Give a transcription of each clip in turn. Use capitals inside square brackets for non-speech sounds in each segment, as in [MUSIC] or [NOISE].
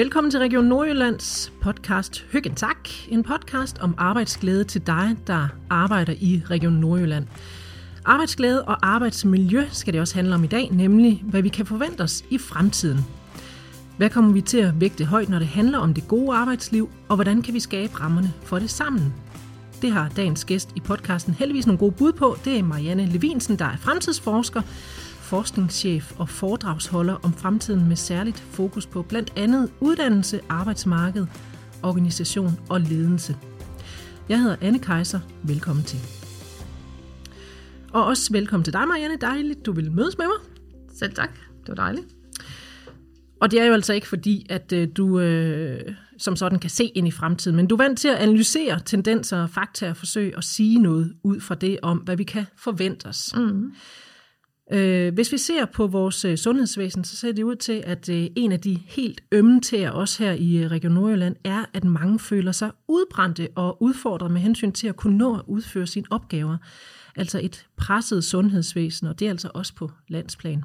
Velkommen til Region Nordjyllands podcast Hyggen Tak. En podcast om arbejdsglæde til dig, der arbejder i Region Nordjylland. Arbejdsglæde og arbejdsmiljø skal det også handle om i dag, nemlig hvad vi kan forvente os i fremtiden. Hvad kommer vi til at vægte højt, når det handler om det gode arbejdsliv, og hvordan kan vi skabe rammerne for det sammen? Det har dagens gæst i podcasten heldigvis nogle gode bud på. Det er Marianne Levinsen, der er fremtidsforsker, forskningschef og foredragsholder om fremtiden med særligt fokus på blandt andet uddannelse, arbejdsmarked, organisation og ledelse. Jeg hedder Anne Kejser. Velkommen til. Og også velkommen til dig, Marianne. Dejligt, du vil mødes med mig. Selv tak. Det var dejligt. Og det er jo altså ikke fordi, at øh, du øh, som sådan kan se ind i fremtiden, men du er vant til at analysere tendenser og fakta og forsøge at sige noget ud fra det om, hvad vi kan forvente os. Mm. Øh, hvis vi ser på vores øh, sundhedsvæsen, så ser det ud til, at øh, en af de helt ømme tæer også her i øh, Region Nordjylland er, at mange føler sig udbrændte og udfordret med hensyn til at kunne nå at udføre sine opgaver. Altså et presset sundhedsvæsen, og det er altså også på landsplan.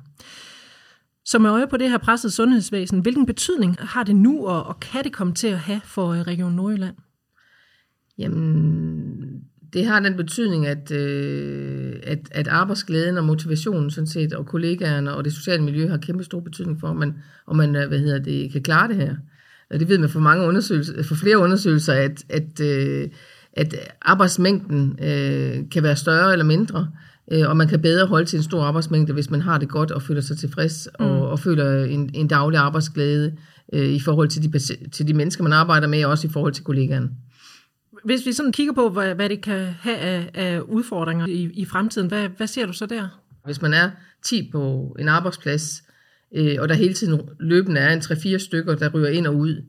Så med øje på det her presset sundhedsvæsen, hvilken betydning har det nu, og, og kan det komme til at have for øh, Region Nordjylland? Jamen, det har den betydning, at, øh, at, at arbejdsglæden og motivationen sådan set, og kollegaerne og det sociale miljø har kæmpe stor betydning for, om man, om man øh, hvad hedder det, kan klare det her. Og det ved man for, mange undersøgelser, for flere undersøgelser, at, at, øh, at arbejdsmængden øh, kan være større eller mindre, øh, og man kan bedre holde til en stor arbejdsmængde, hvis man har det godt og føler sig tilfreds, mm. og, og føler en, en daglig arbejdsglæde øh, i forhold til de, til de mennesker, man arbejder med, og også i forhold til kollegaerne. Hvis vi sådan kigger på, hvad, hvad det kan have af, af udfordringer i, i fremtiden, hvad, hvad ser du så der? Hvis man er 10 på en arbejdsplads, øh, og der hele tiden løbende er en 3-4 stykker, der ryger ind og ud,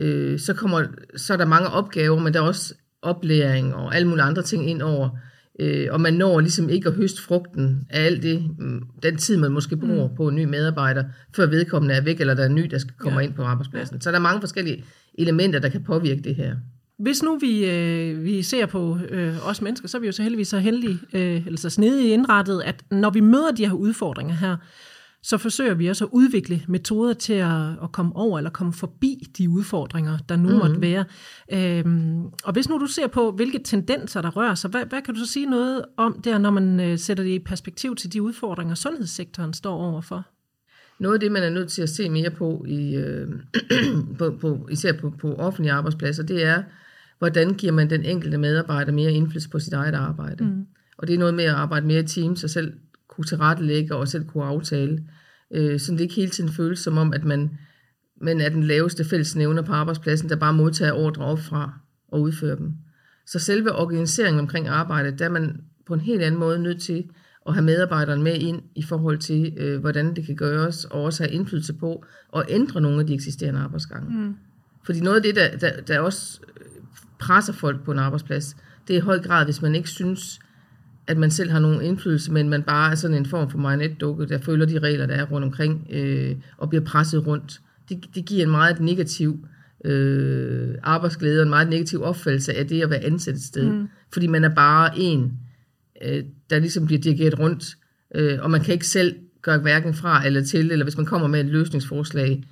øh, så, kommer, så er der mange opgaver, men der er også oplæring og alle mulige andre ting ind over. Øh, og man når ligesom ikke at høste frugten af alt det, mm, den tid, man måske bruger mm. på en ny medarbejder, før vedkommende er væk, eller der er en ny, der skal komme ja. ind på arbejdspladsen. Så der er mange forskellige elementer, der kan påvirke det her. Hvis nu vi, øh, vi ser på øh, os mennesker, så er vi jo så heldigvis så heldige, øh, eller så snedige indrettet, at når vi møder de her udfordringer her, så forsøger vi også at udvikle metoder til at, at komme over eller komme forbi de udfordringer, der nu mm-hmm. måtte være. Øhm, og hvis nu du ser på, hvilke tendenser der rører sig, hvad, hvad kan du så sige noget om der, når man øh, sætter det i perspektiv til de udfordringer, sundhedssektoren står overfor? Noget af det, man er nødt til at se mere på, i, øh, [CLEARS THROAT] på, på især på, på offentlige arbejdspladser, det er, hvordan giver man den enkelte medarbejder mere indflydelse på sit eget arbejde. Mm. Og det er noget med at arbejde mere i teams og selv kunne tilrettelægge og selv kunne aftale. Øh, så det ikke hele tiden føles som om, at man, man er den laveste fællesnævner på arbejdspladsen, der bare modtager ordre op fra og udfører dem. Så selve organiseringen omkring arbejdet, der er man på en helt anden måde nødt til at have medarbejderne med ind i forhold til, øh, hvordan det kan gøres, og også have indflydelse på at ændre nogle af de eksisterende arbejdsgange. Mm. Fordi noget af det, der, der, der også presser folk på en arbejdsplads, det er i høj grad, hvis man ikke synes, at man selv har nogen indflydelse, men man bare er sådan en form for marionetdukke, der følger de regler, der er rundt omkring, øh, og bliver presset rundt. Det, det giver en meget negativ øh, arbejdsglæde, og en meget negativ opfattelse af det at være ansat et sted. Mm. Fordi man er bare en, øh, der ligesom bliver dirigeret rundt, øh, og man kan ikke selv gøre hverken fra eller til, eller hvis man kommer med et løsningsforslag,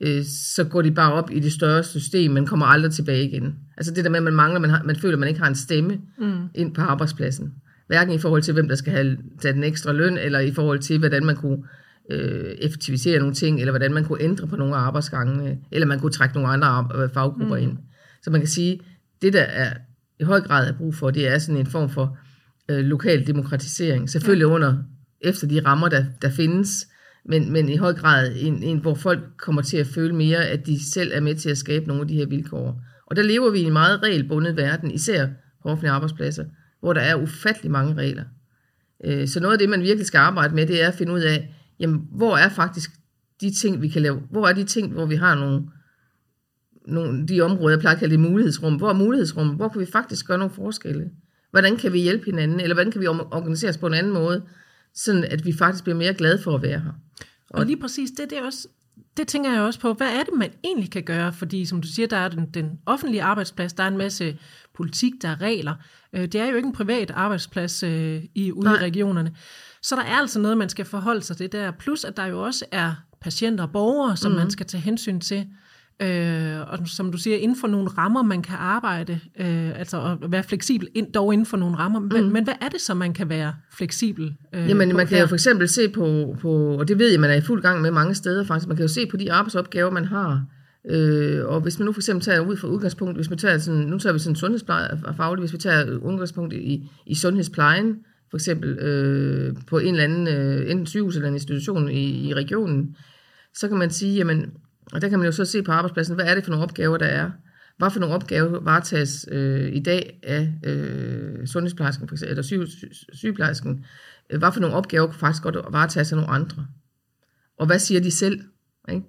øh, så går de bare op i det større system, men kommer aldrig tilbage igen. Altså det der med, at man mangler, man, har, man føler, at man ikke har en stemme mm. ind på arbejdspladsen. Hverken i forhold til, hvem der skal have tage den ekstra løn, eller i forhold til, hvordan man kunne øh, effektivisere nogle ting, eller hvordan man kunne ændre på nogle af arbejdsgangene, eller man kunne trække nogle andre øh, faggrupper mm. ind. Så man kan sige, det der er i høj grad er brug for, det er sådan en form for øh, lokal demokratisering. Selvfølgelig ja. under, efter de rammer, der, der findes, men, men i høj grad en, en, hvor folk kommer til at føle mere, at de selv er med til at skabe nogle af de her vilkår. Og der lever vi i en meget regelbundet verden, især på offentlige arbejdspladser, hvor der er ufattelig mange regler. Øh, så noget af det, man virkelig skal arbejde med, det er at finde ud af, jamen, hvor er faktisk de ting, vi kan lave, hvor er de ting, hvor vi har nogle, nogle de områder, jeg plejer at kalde det mulighedsrum, hvor er mulighedsrum, hvor kan vi faktisk gøre nogle forskelle? Hvordan kan vi hjælpe hinanden, eller hvordan kan vi organisere os på en anden måde, sådan at vi faktisk bliver mere glade for at være her? Og, og lige præcis, det, det, er også, det tænker jeg også på. Hvad er det, man egentlig kan gøre? Fordi som du siger, der er den, den offentlige arbejdsplads, der er en masse politik, der er regler. Øh, det er jo ikke en privat arbejdsplads øh, i, ude Nej. i regionerne. Så der er altså noget, man skal forholde sig til der. Plus, at der jo også er patienter og borgere, som mm. man skal tage hensyn til. Øh, og som du siger, inden for nogle rammer, man kan arbejde, øh, altså at være fleksibel, ind, dog inden for nogle rammer. Men, mm. men hvad er det så, man kan være fleksibel øh, Jamen, man kan her? jo for eksempel se på, på, og det ved jeg, man er i fuld gang med mange steder faktisk, man kan jo se på de arbejdsopgaver, man har, Øh, og hvis man nu for eksempel tager ud fra udgangspunkt, hvis man tager sådan, nu tager vi sådan sundhedspleje hvis vi tager udgangspunkt i, i sundhedsplejen, for eksempel øh, på en eller anden, øh, enten sygehus eller en institution i, i regionen, så kan man sige, jamen, og der kan man jo så se på arbejdspladsen, hvad er det for nogle opgaver, der er? Hvad for nogle opgaver varetages øh, i dag af øh, sundhedsplejersken, for eksempel, eller syge, sygeplejersken? Hvad for nogle opgaver kan faktisk godt varetages af nogle andre? Og hvad siger de selv? Ikke?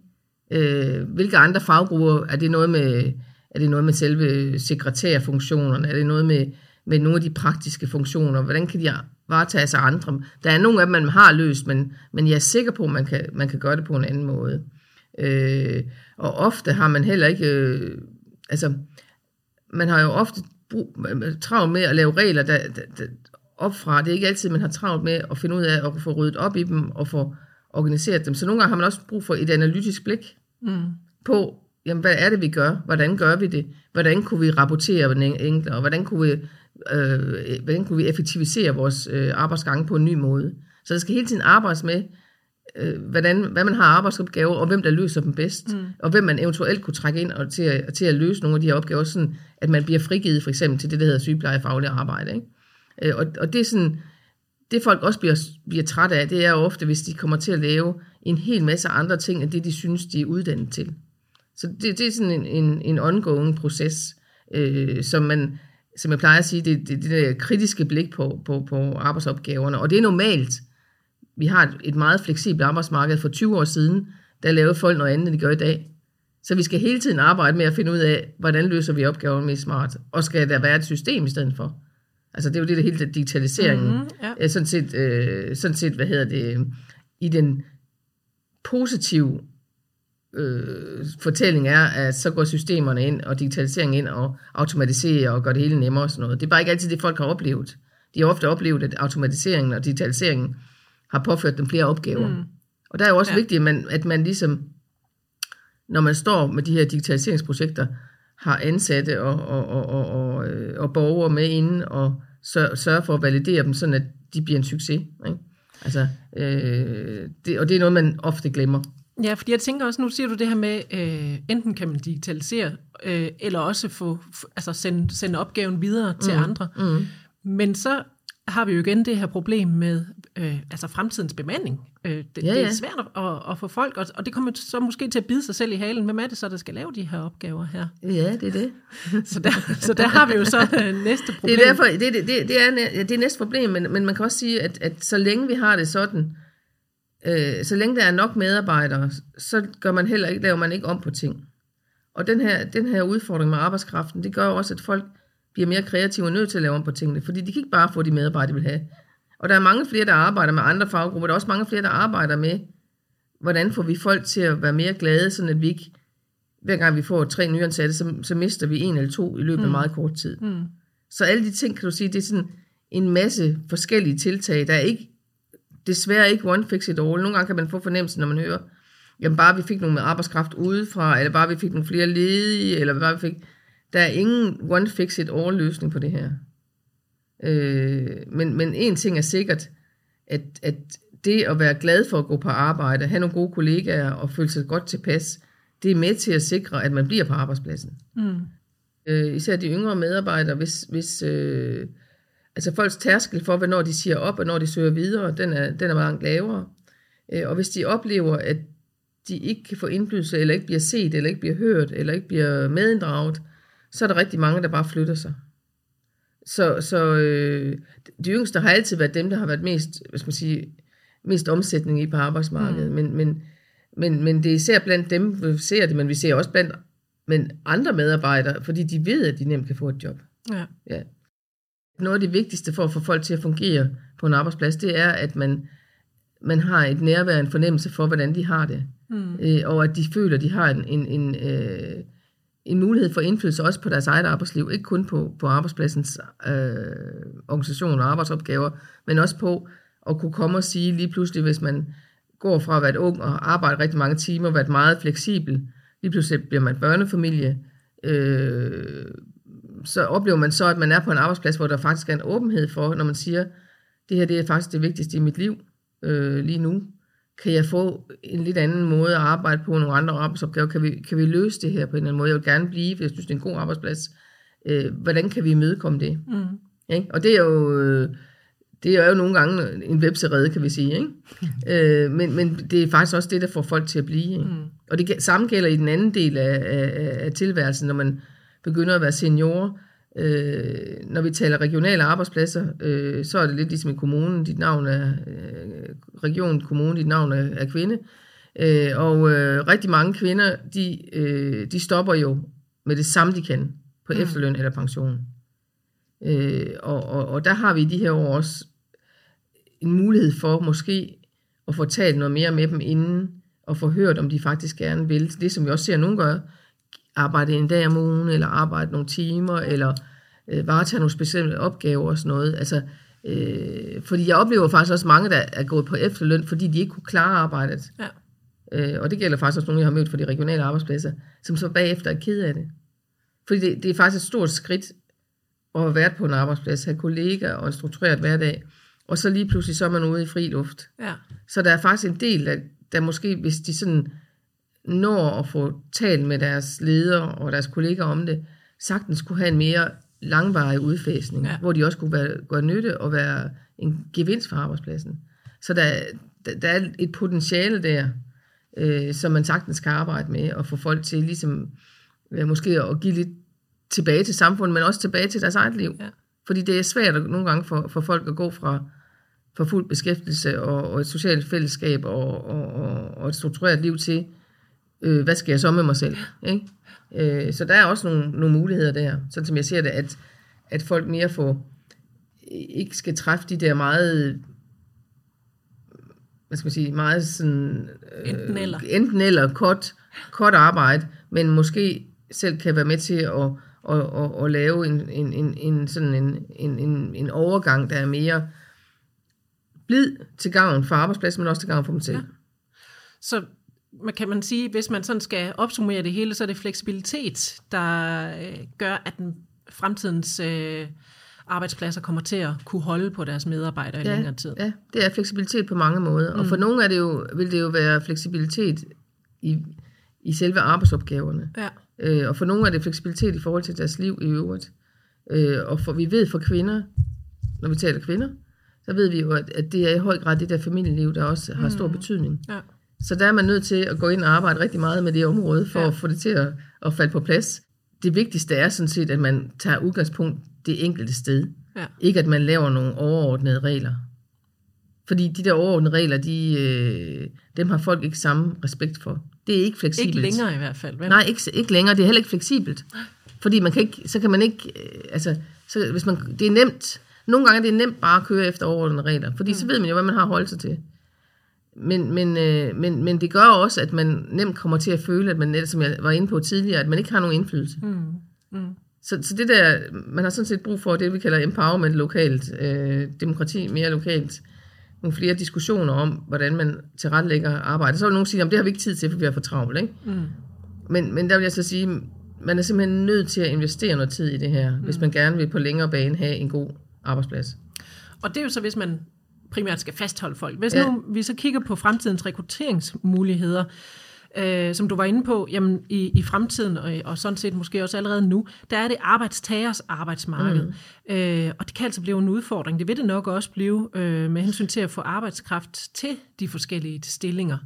Øh, hvilke andre faggrupper, er det noget med, er det noget med selve sekretærfunktionerne? Er det noget med, med nogle af de praktiske funktioner? Hvordan kan de varetage af andre? Der er nogle af dem, man har løst, men, men jeg er sikker på, at man kan, man kan gøre det på en anden måde. Øh, og ofte har man heller ikke, øh, altså, man har jo ofte brug, travlt med at lave regler der, der, der, op fra. Det er ikke altid, man har travlt med at finde ud af at få ryddet op i dem og få organiseret dem. Så nogle gange har man også brug for et analytisk blik mm. på, jamen, hvad er det, vi gør? Hvordan gør vi det? Hvordan kunne vi rapportere enklere? Og hvordan kunne vi, øh, hvordan kunne vi effektivisere vores øh, arbejdsgange på en ny måde? Så der skal hele tiden arbejdes med, øh, hvordan, hvad man har arbejdsopgaver, og hvem der løser dem bedst, mm. og hvem man eventuelt kunne trække ind og til, at, til at løse nogle af de her opgaver, sådan at man bliver frigivet for eksempel til det, der hedder sygeplejefaglig arbejde. Ikke? Øh, og, og det er sådan, det folk også bliver, bliver træt af, det er ofte, hvis de kommer til at lave en hel masse andre ting, end det de synes, de er uddannet til. Så det, det er sådan en, en, en ongoing proces, øh, som man, som jeg plejer at sige, det, det, det der kritiske blik på, på, på arbejdsopgaverne. Og det er normalt. Vi har et, et meget fleksibelt arbejdsmarked. For 20 år siden, der lavede folk noget andet, end de gør i dag. Så vi skal hele tiden arbejde med at finde ud af, hvordan løser vi opgaverne mest smart. Og skal der være et system i stedet for? Altså det er jo det, der hele digitaliseringen, mm-hmm, ja. øh, sådan, set, øh, sådan set, hvad hedder det, i den positive øh, fortælling er, at så går systemerne ind, og digitaliseringen ind, og automatiserer, og gør det hele nemmere og sådan noget. Det er bare ikke altid det, folk har oplevet. De har ofte oplevet, at automatiseringen og digitaliseringen har påført dem flere opgaver. Mm. Og der er jo også ja. vigtigt, at man, at man ligesom, når man står med de her digitaliseringsprojekter, har ansatte og, og, og, og, og, øh, og borgere med inde og sørge for at validere dem, sådan at de bliver en succes. Ikke? Altså, øh, det, og det er noget, man ofte glemmer. Ja, fordi jeg tænker også, nu siger du det her med, øh, enten kan man digitalisere, øh, eller også få, altså sende, sende opgaven videre til mm. andre. Mm. Men så har vi jo igen det her problem med øh, altså fremtidens bemanding. Øh, det, ja, ja. det er svært at, at få folk, og, og det kommer så måske til at bide sig selv i halen. Hvem er det så, der skal lave de her opgaver her? Ja, det er det. [LAUGHS] så, der, så der har vi jo så øh, næste problem. Det er, derfor, det, det, det, det, er, det er næste problem, men, men man kan også sige, at, at så længe vi har det sådan, øh, så længe der er nok medarbejdere, så gør man heller ikke, laver man ikke om på ting. Og den her, den her udfordring med arbejdskraften, det gør også, at folk bliver mere kreative og nødt til at lave om på tingene, fordi de kan ikke bare få de medarbejdere, de vil have. Og der er mange flere, der arbejder med andre faggrupper. Der er også mange flere, der arbejder med, hvordan får vi folk til at være mere glade, sådan at vi ikke, hver gang vi får tre nyansatte, så, så mister vi en eller to i løbet af mm. meget kort tid. Mm. Så alle de ting, kan du sige, det er sådan en masse forskellige tiltag. Der er ikke, desværre ikke one fix it all. Nogle gange kan man få fornemmelsen, når man hører, jamen bare vi fik nogle arbejdskraft udefra, eller bare vi fik nogle flere ledige, eller bare vi fik... Der er ingen one fix it all løsning på det her. Øh, men, men en ting er sikkert, at, at det at være glad for at gå på arbejde, have nogle gode kollegaer og føle sig godt tilpas, det er med til at sikre, at man bliver på arbejdspladsen. Mm. Øh, især de yngre medarbejdere, hvis, hvis øh, altså folks tærskel for, hvornår de siger op og når de søger videre, den er, den er meget lavere. Øh, og hvis de oplever, at de ikke kan få indflydelse, eller ikke bliver set, eller ikke bliver hørt, eller ikke bliver medinddraget, så er der rigtig mange, der bare flytter sig. Så, så øh, de yngste har altid været dem, der har været mest, hvad skal man sige, mest omsætning i på arbejdsmarkedet. Mm. Men, men, men, men det er især blandt dem, vi ser det, men vi ser også blandt men andre medarbejdere, fordi de ved, at de nemt kan få et job. Ja. Ja. Noget af det vigtigste for at få folk til at fungere på en arbejdsplads, det er, at man, man har et nærvær, en fornemmelse for, hvordan de har det. Mm. Øh, og at de føler, at de har en, en, en øh, en mulighed for indflydelse også på deres eget arbejdsliv, ikke kun på, på arbejdspladsens øh, organisation og arbejdsopgaver, men også på at kunne komme og sige lige pludselig, hvis man går fra at være ung og arbejde rigtig mange timer, og være meget fleksibel, lige pludselig bliver man børnefamilie, øh, så oplever man så, at man er på en arbejdsplads, hvor der faktisk er en åbenhed for, når man siger, det her det er faktisk det vigtigste i mit liv øh, lige nu. Kan jeg få en lidt anden måde at arbejde på, nogle andre arbejdsopgaver? Kan vi, kan vi løse det her på en eller anden måde? Jeg vil gerne blive, for jeg synes, det er en god arbejdsplads. Øh, hvordan kan vi imødekomme det? Mm. Ikke? Og det er jo... Øh, det er jo nogle gange en webserede, kan vi sige. Ikke? [LAUGHS] øh, men, men det er faktisk også det, der får folk til at blive. Ikke? Mm. Og det samme gælder i den anden del af, af, af tilværelsen, når man begynder at være senior. Øh, når vi taler regionale arbejdspladser, øh, så er det lidt ligesom i kommunen. Dit navn er øh, region, kommunen, dit navn er, er kvinde. Øh, og øh, rigtig mange kvinder, de, øh, de stopper jo med det samme, de kan på mm. efterløn eller pension. Øh, og, og, og der har vi i de her år også en mulighed for måske at få talt noget mere med dem inden, og få hørt, om de faktisk gerne vil. Det, som vi også ser nogen gøre, arbejde en dag om ugen, eller arbejde nogle timer, eller øh, varetage nogle specielle opgaver og sådan noget. Altså, øh, fordi jeg oplever faktisk også mange, der er gået på efterløn, fordi de ikke kunne klare arbejdet. Ja. Øh, og det gælder faktisk også nogle, jeg har mødt fra de regionale arbejdspladser, som så bagefter er ked af det. Fordi det, det er faktisk et stort skridt at have været på en arbejdsplads, have kollegaer og en struktureret hverdag, og så lige pludselig så er man ude i fri luft. Ja. Så der er faktisk en del, der, der måske, hvis de sådan når at få talt med deres ledere og deres kollegaer om det, sagtens kunne have en mere langvarig udfæsning, ja. hvor de også kunne være, gøre nytte og være en gevinst for arbejdspladsen. Så der, der, der er et potentiale der, øh, som man sagtens kan arbejde med, og få folk til ligesom, øh, måske at give lidt tilbage til samfundet, men også tilbage til deres eget liv. Ja. Fordi det er svært at, nogle gange for, for folk at gå fra, fra fuld beskæftigelse og, og et socialt fællesskab og, og, og, og et struktureret liv til, øh, hvad skal jeg så med mig selv? Ikke? Øh, så der er også nogle, nogle muligheder der, sådan som jeg ser det, at, at folk mere får, ikke skal træffe de der meget hvad skal man sige, meget sådan, øh, enten eller, enten eller kort, kort arbejde, men måske selv kan være med til at, at, at, at lave en, en, en, en, sådan en, en, en, en overgang, der er mere blid til gavn for arbejdspladsen, men også til gavn for dem selv. Ja. Så kan man sige, hvis man sådan skal opsummere det hele, så er det fleksibilitet, der øh, gør, at den fremtidens øh, arbejdspladser kommer til at kunne holde på deres medarbejdere ja, i længere tid. Ja, det er fleksibilitet på mange måder. Mm. Og for nogle er det jo, vil det jo være fleksibilitet i, i selve arbejdsopgaverne. Ja. Øh, og for nogle er det fleksibilitet i forhold til deres liv i øvrigt. Øh, og for vi ved for kvinder, når vi taler kvinder, så ved vi jo, at, at det er i høj grad det der familieliv, der også har stor mm. betydning. Ja. Så der er man nødt til at gå ind og arbejde rigtig meget med det område, for ja. at få det til at, at falde på plads. Det vigtigste er sådan set, at man tager udgangspunkt det enkelte sted. Ja. Ikke at man laver nogle overordnede regler. Fordi de der overordnede regler, de, øh, dem har folk ikke samme respekt for. Det er ikke fleksibelt. Ikke længere i hvert fald. Vel? Nej, ikke, ikke længere. Det er heller ikke fleksibelt. Fordi man kan ikke, så kan man ikke, øh, altså, så hvis man, det er nemt, nogle gange er det nemt bare at køre efter overordnede regler, fordi mm. så ved man jo, hvad man har at holde sig til. Men, men, øh, men, men det gør også, at man nemt kommer til at føle, at man netop, som jeg var inde på tidligere, at man ikke har nogen indflydelse. Mm. Mm. Så, så det der, man har sådan set brug for det, vi kalder empowerment lokalt, øh, demokrati mere lokalt, nogle flere diskussioner om, hvordan man tilrettelægger arbejde. Så vil nogen sige, at det har vi ikke tid til, for vi har for travlt. Ikke? Mm. Men, men der vil jeg så sige, man er simpelthen nødt til at investere noget tid i det her, mm. hvis man gerne vil på længere bane have en god arbejdsplads. Og det er jo så, hvis man primært skal fastholde folk. Hvis ja. nu vi så kigger på fremtidens rekrutteringsmuligheder, øh, som du var inde på, jamen i, i fremtiden, og, og sådan set måske også allerede nu, der er det arbejdstagers arbejdsmarked. Mm. Øh, og det kan altså blive en udfordring. Det vil det nok også blive øh, med hensyn til at få arbejdskraft til de forskellige stillinger.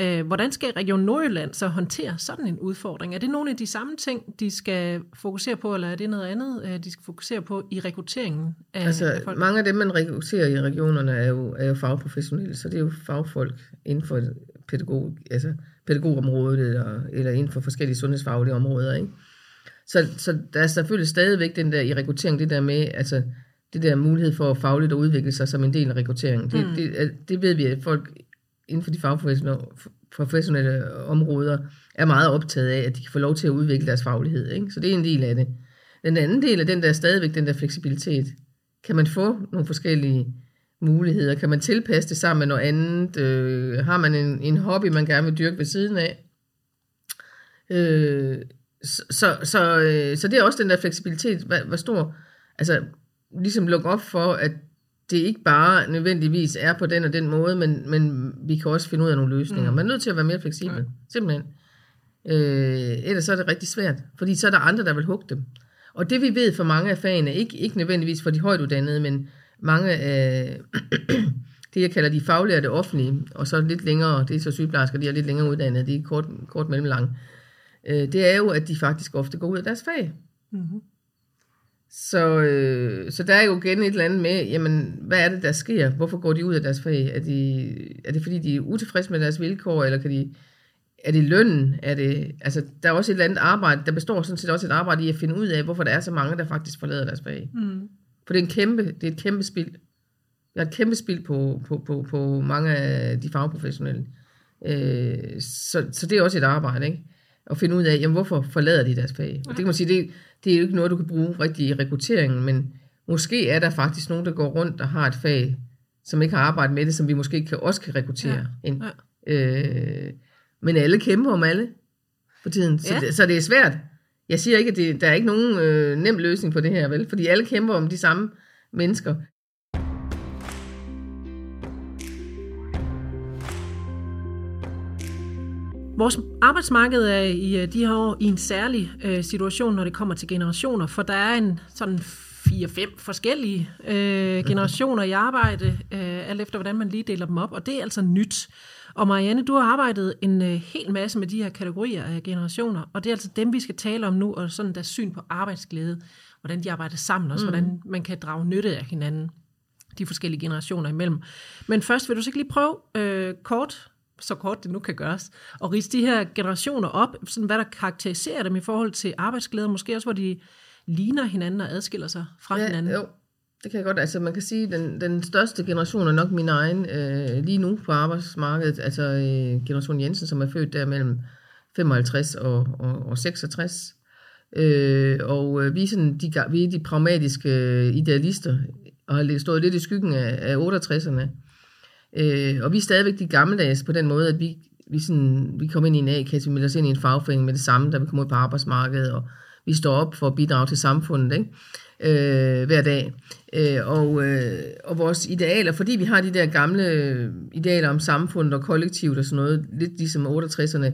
Øh, hvordan skal Region Nordjylland så håndtere sådan en udfordring? Er det nogle af de samme ting, de skal fokusere på, eller er det noget andet, øh, de skal fokusere på i rekrutteringen af, altså, af folk? Mange af dem, man rekrutterer i regionerne, er jo, er jo fagprofessionelle, så det er jo fagfolk inden for pædagog, altså pædagogområdet, eller, eller inden for forskellige sundhedsfaglige områder. Ikke? Så, så der er selvfølgelig stadigvæk den der i rekruttering, det der med, altså det der mulighed for fagligt at udvikle sig som en del af rekrutteringen. Det, mm. det, det ved vi, at folk inden for de fagprofessionelle professionelle områder er meget optaget af, at de kan få lov til at udvikle deres faglighed. Ikke? Så det er en del af det. Den anden del af den der stadigvæk, den der fleksibilitet. Kan man få nogle forskellige muligheder? Kan man tilpasse det sammen med noget andet? Øh, har man en, en hobby, man gerne vil dyrke ved siden af? Øh, så, så, så, øh, så det er også den der fleksibilitet, hvor, hvor stor, altså ligesom lukke op for, at det ikke bare nødvendigvis er på den og den måde, men, men vi kan også finde ud af nogle løsninger. Mm. Man er nødt til at være mere fleksibel, ja. simpelthen. Øh, ellers så er det rigtig svært, fordi så er der andre, der vil hugge dem. Og det vi ved for mange af fagene, ikke, ikke nødvendigvis for de højt uddannede, men mange af [CLEARS THROAT] det, jeg kalder de faglærte offentlige, og så lidt længere, det er så sygeplejersker, de er lidt længere uddannede, de er kort, kort mellemlang, øh, det er jo, at de faktisk ofte går ud af deres fag. Mm-hmm. Så, øh, så der er jo igen et eller andet med, jamen, hvad er det, der sker? Hvorfor går de ud af deres fag? Er, de, er det, fordi de er utilfredse med deres vilkår, eller kan de, er det lønnen? Er det, altså, der er også et eller andet arbejde, der består sådan set også et arbejde i at finde ud af, hvorfor der er så mange, der faktisk forlader deres fag. Mm. For det er, en kæmpe, det er et kæmpe spild. Der er et kæmpe spild på, på, på, på mange af de fagprofessionelle. Øh, så, så det er også et arbejde, ikke? At finde ud af, jamen, hvorfor forlader de deres fag? Og det kan man sige, det, det er jo ikke noget, du kan bruge rigtig i rekrutteringen, men måske er der faktisk nogen, der går rundt og har et fag, som ikke har arbejdet med det, som vi måske kan, også kan rekruttere ja. ind. Ja. Øh, men alle kæmper om alle for tiden, så, ja. det, så det er svært. Jeg siger ikke, at det, der er ikke nogen øh, nem løsning på det her, vel? Fordi alle kæmper om de samme mennesker. Vores arbejdsmarked er i øh, de her år i en særlig øh, situation, når det kommer til generationer, for der er en sådan fire-fem forskellige øh, generationer i arbejde, øh, alt efter hvordan man lige deler dem op, og det er altså nyt. Og Marianne, du har arbejdet en øh, hel masse med de her kategorier af generationer, og det er altså dem, vi skal tale om nu, og sådan der syn på arbejdsglæde, hvordan de arbejder sammen, og mm. hvordan man kan drage nytte af hinanden, de forskellige generationer imellem. Men først vil du så ikke lige prøve øh, kort så kort det nu kan gøres, og rise de her generationer op, sådan hvad der karakteriserer dem i forhold til arbejdsglæde, måske også hvor de ligner hinanden og adskiller sig fra ja, hinanden. Jo, det kan jeg godt. Altså man kan sige, at den, den største generation er nok min egen øh, lige nu på arbejdsmarkedet, altså øh, generation Jensen, som er født der mellem 55 og, og, og 66. Øh, og øh, vi, er sådan, de, vi er de pragmatiske øh, idealister, og har stået lidt i skyggen af, af 68'erne. Øh, og vi er stadigvæk de gammeldags på den måde, at vi, vi, sådan, vi kommer ind i en A-kasse, vi melder os ind i en fagforening med det samme, da vi kommer ud på arbejdsmarkedet, og vi står op for at bidrage til samfundet ikke? Øh, hver dag. Øh, og, øh, og vores idealer, fordi vi har de der gamle idealer om samfundet og kollektivt og sådan noget, lidt ligesom 68'erne,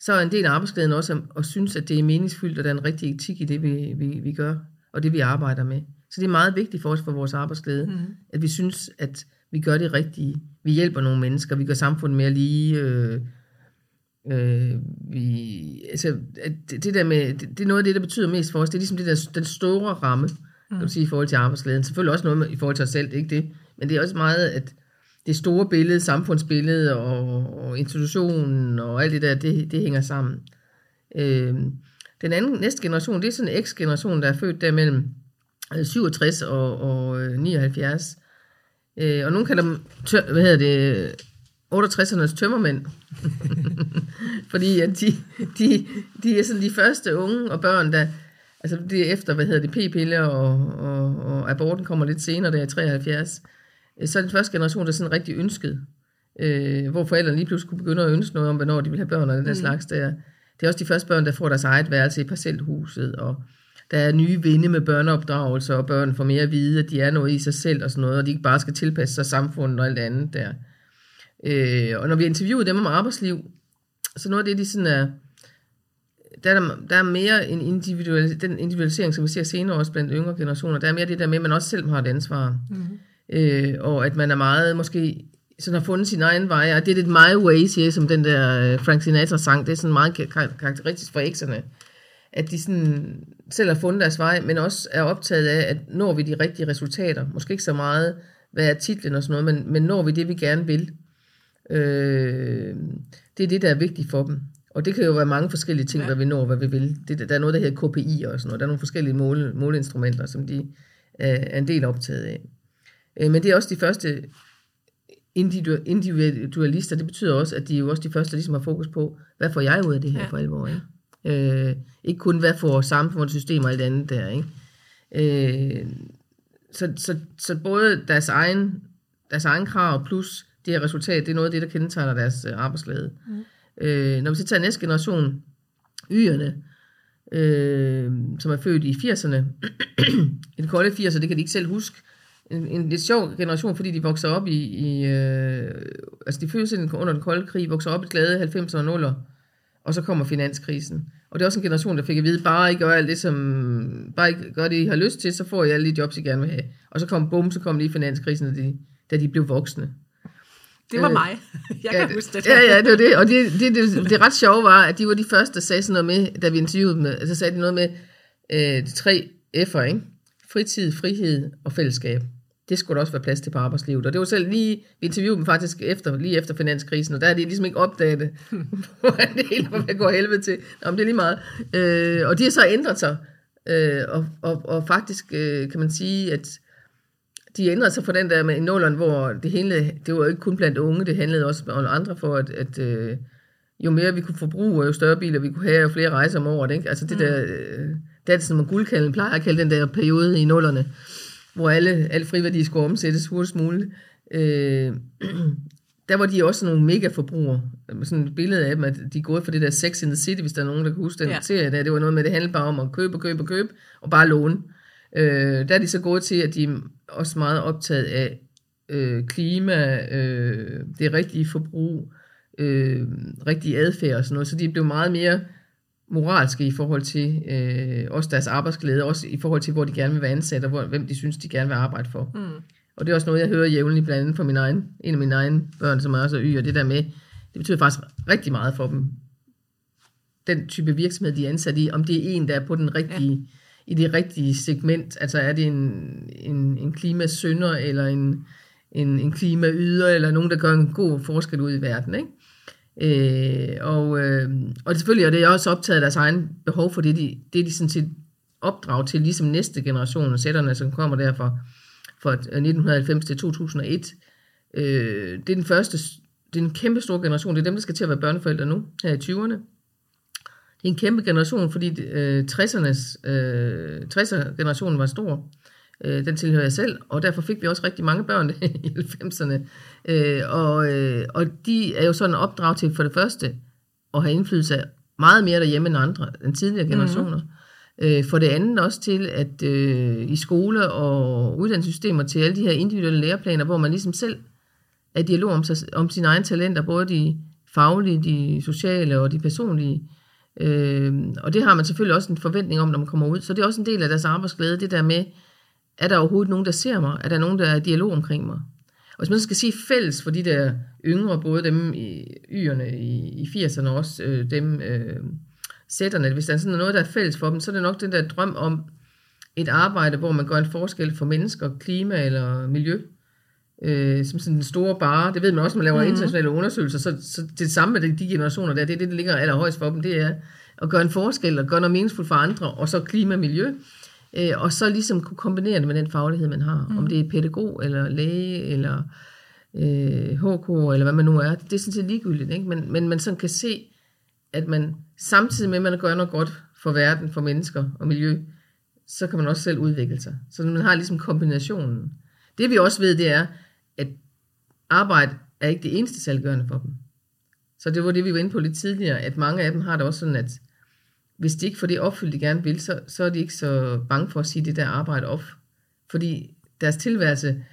så er en del af arbejdsglæden også at, at synes, at det er meningsfyldt, og der er en rigtig etik i det, vi, vi, vi gør, og det vi arbejder med. Så det er meget vigtigt for os for vores arbejdsglæde, mm. at vi synes, at vi gør det rigtige. Vi hjælper nogle mennesker, vi gør samfundet mere lige. Øh, øh, vi, altså, det, det, der med, det, det er noget af det, der betyder mest for os. Det er ligesom det der, den store ramme, mm. kan du sige, i forhold til arbejdsglæden. Selvfølgelig også noget med, i forhold til os selv, det er ikke det. Men det er også meget, at det store billede, samfundsbillede og, og institutionen og alt det der, det, det hænger sammen. Øh, den anden, næste generation, det er sådan en X-generation, der er født der mellem 67 og, og 79. Øh, og nogen kalder dem, tør, hvad hedder det, 68'ernes tømmermænd. [LAUGHS] Fordi at de, de, de er sådan de første unge og børn, der, altså det er efter, hvad hedder det, p-piller og, og, og aborten kommer lidt senere, der er 73. Øh, så er den første generation, der er sådan rigtig ønsket. Øh, hvor forældrene lige pludselig kunne begynde at ønske noget om, hvornår de vil have børn og den der mm. slags der. Det er også de første børn, der får deres eget værelse i parcelhuset, og der er nye vinde med børneopdragelse, og børn får mere at vide, at de er noget i sig selv og sådan noget, og de ikke bare skal tilpasse sig samfundet og alt andet der. Øh, og når vi interviewede dem om arbejdsliv, så noget af det, de sådan er, der er, der er mere en individual, den individualisering, som vi ser senere også blandt yngre generationer, der er mere det der med, at man også selv har et ansvar. Mm-hmm. Øh, og at man er meget måske sådan har fundet sin egen vej, og det er det my way, siger, som den der øh, Frank Sinatra sang, det er sådan meget karakteristisk for ekserne at de sådan selv har fundet deres vej, men også er optaget af, at når vi de rigtige resultater, måske ikke så meget, hvad er titlen og sådan noget, men, men når vi det, vi gerne vil, øh, det er det, der er vigtigt for dem. Og det kan jo være mange forskellige ting, ja. hvad vi når, hvad vi vil. Det, der er noget, der hedder KPI og sådan noget. Der er nogle forskellige mål, måleinstrumenter, som de er en del optaget af. Øh, men det er også de første individualister. Det betyder også, at de er jo også de første, der ligesom har fokus på, hvad får jeg ud af det her ja. for alvor, ikke? Øh, ikke kun hvad for samfundssystem og alt andet der. Ikke? Øh, så, så, så både deres egen, deres egen krav plus det her resultat, det er noget af det, der kendetegner deres øh, arbejdsglæde. Mm. Øh, når vi så tager næste generation, Y'erne, øh, som er født i 80'erne, [CLEARS THROAT] i de kolde 80'er, det kan de ikke selv huske, en, en lidt sjov generation, fordi de vokser op i, i øh, altså de fødes under den kolde krig, vokser op i glade 90'er og 0'er, og så kommer finanskrisen. Og det er også en generation, der fik at vide, bare I gør alt det, som, bare I gør det, I har lyst til, så får I alle de jobs, I gerne vil have. Og så kom bum, så kom lige finanskrisen, da de, da de blev voksne. Det var mig. [LAUGHS] Jeg kan ja, huske det. Ja, ja, det var det. Og det, det, det, det ret sjove var, at de var de første, der sagde sådan noget med, da vi interviewede dem, så altså sagde de noget med øh, de tre F'er, ikke? Fritid, frihed og fællesskab det skulle der også være plads til på arbejdslivet. Og det var selv lige, vi interviewede dem faktisk efter, lige efter finanskrisen, og der er de ligesom ikke opdaget det, [LAUGHS] hvordan det hele var ved at gå helvede til. Om det er lige meget. Øh, og de har så ændret sig. Øh, og, og, og faktisk øh, kan man sige, at de ændrede sig fra den der med nulleren, hvor det hele, det var jo ikke kun blandt unge, det handlede også om andre for, at, at øh, jo mere vi kunne forbruge, jo større biler vi kunne have, jo flere rejser om året. Ikke? Altså det mm. der, øh, er som man guldkalden plejer at kalde den der periode i nullerne hvor alle, alle friværdier skulle omsættes hurtigst muligt. Øh, [CLEARS THROAT] der var de også nogle mega forbrugere. Sådan et billede af dem, at de er gået for det der Sex in the City, hvis der er nogen, der kan huske den ja. serie der. Det var noget med, det handlede bare om at købe og købe og købe, og bare låne. Øh, der er de så gået til, at de er også meget optaget af øh, klima, øh, det rigtige forbrug, øh, rigtig adfærd og sådan noget. Så de blev meget mere moralske i forhold til øh, også deres arbejdsglæde, også i forhold til, hvor de gerne vil være ansat, og hvor, hvem de synes, de gerne vil arbejde for. Mm. Og det er også noget, jeg hører jævnligt blandt andet fra min egen, en af mine egne børn, som er også y, og det der med, det betyder faktisk rigtig meget for dem, den type virksomhed, de er ansat i, om det er en, der er på den rigtige, ja. i det rigtige segment, altså er det en, en, en klimasønder, eller en, en, en klimayder, eller nogen, der gør en god forskel ud i verden, ikke? Øh, og, øh, og selvfølgelig er det også optaget af deres egen behov for det, de, det de sådan set opdrag til, ligesom næste generation, af sætterne, som kommer der fra, fra øh, 1990 til 2001. Øh, det er den første, det er en kæmpe stor generation, det er dem, der skal til at være børneforældre nu, her i 20'erne. Det er en kæmpe generation, fordi øh, 60'ernes, øh, 60'er generationen var stor. Øh, den tilhører jeg selv, og derfor fik vi også rigtig mange børn [LAUGHS] i 90'erne. Øh, og, øh, og de er jo sådan opdrag til for det første at have indflydelse meget mere derhjemme end andre, end tidligere generationer. Mm-hmm. Øh, for det andet også til, at øh, i skole og uddannelsessystemer til alle de her individuelle læreplaner, hvor man ligesom selv er i dialog om, sig, om sine egne talenter, både de faglige, de sociale og de personlige. Øh, og det har man selvfølgelig også en forventning om, når man kommer ud. Så det er også en del af deres arbejdsglæde, det der med, er der overhovedet nogen, der ser mig? Er der nogen, der er dialog omkring mig? Og hvis man skal sige fælles for de der yngre, både dem i yerne i, i 80'erne og også øh, dem øh, sætterne, hvis der er sådan noget, der er fælles for dem, så er det nok den der drøm om et arbejde, hvor man gør en forskel for mennesker, klima eller miljø. Øh, som sådan den store bare, det ved man også, når man laver mm-hmm. internationale undersøgelser, så, så det samme med de generationer der, det er det, der ligger allerhøjst for dem, det er at gøre en forskel og gøre noget meningsfuldt for andre, og så klima og miljø øh, og så ligesom kunne kombinere det med den faglighed, man har. Mm. Om det er pædagog, eller læge, eller øh, HK, eller hvad man nu er. Det er sådan set ligegyldigt, ikke? Men, men man sådan kan se, at man samtidig med, at man gør noget godt for verden, for mennesker og miljø, så kan man også selv udvikle sig. Så man har ligesom kombinationen. Det vi også ved, det er, at arbejde er ikke det eneste salggørende for dem. Så det var det, vi var inde på lidt tidligere, at mange af dem har det også sådan, at hvis de ikke får det opfyldt, de gerne vil, så, så er de ikke så bange for at sige det der arbejde op. Fordi deres tilværelse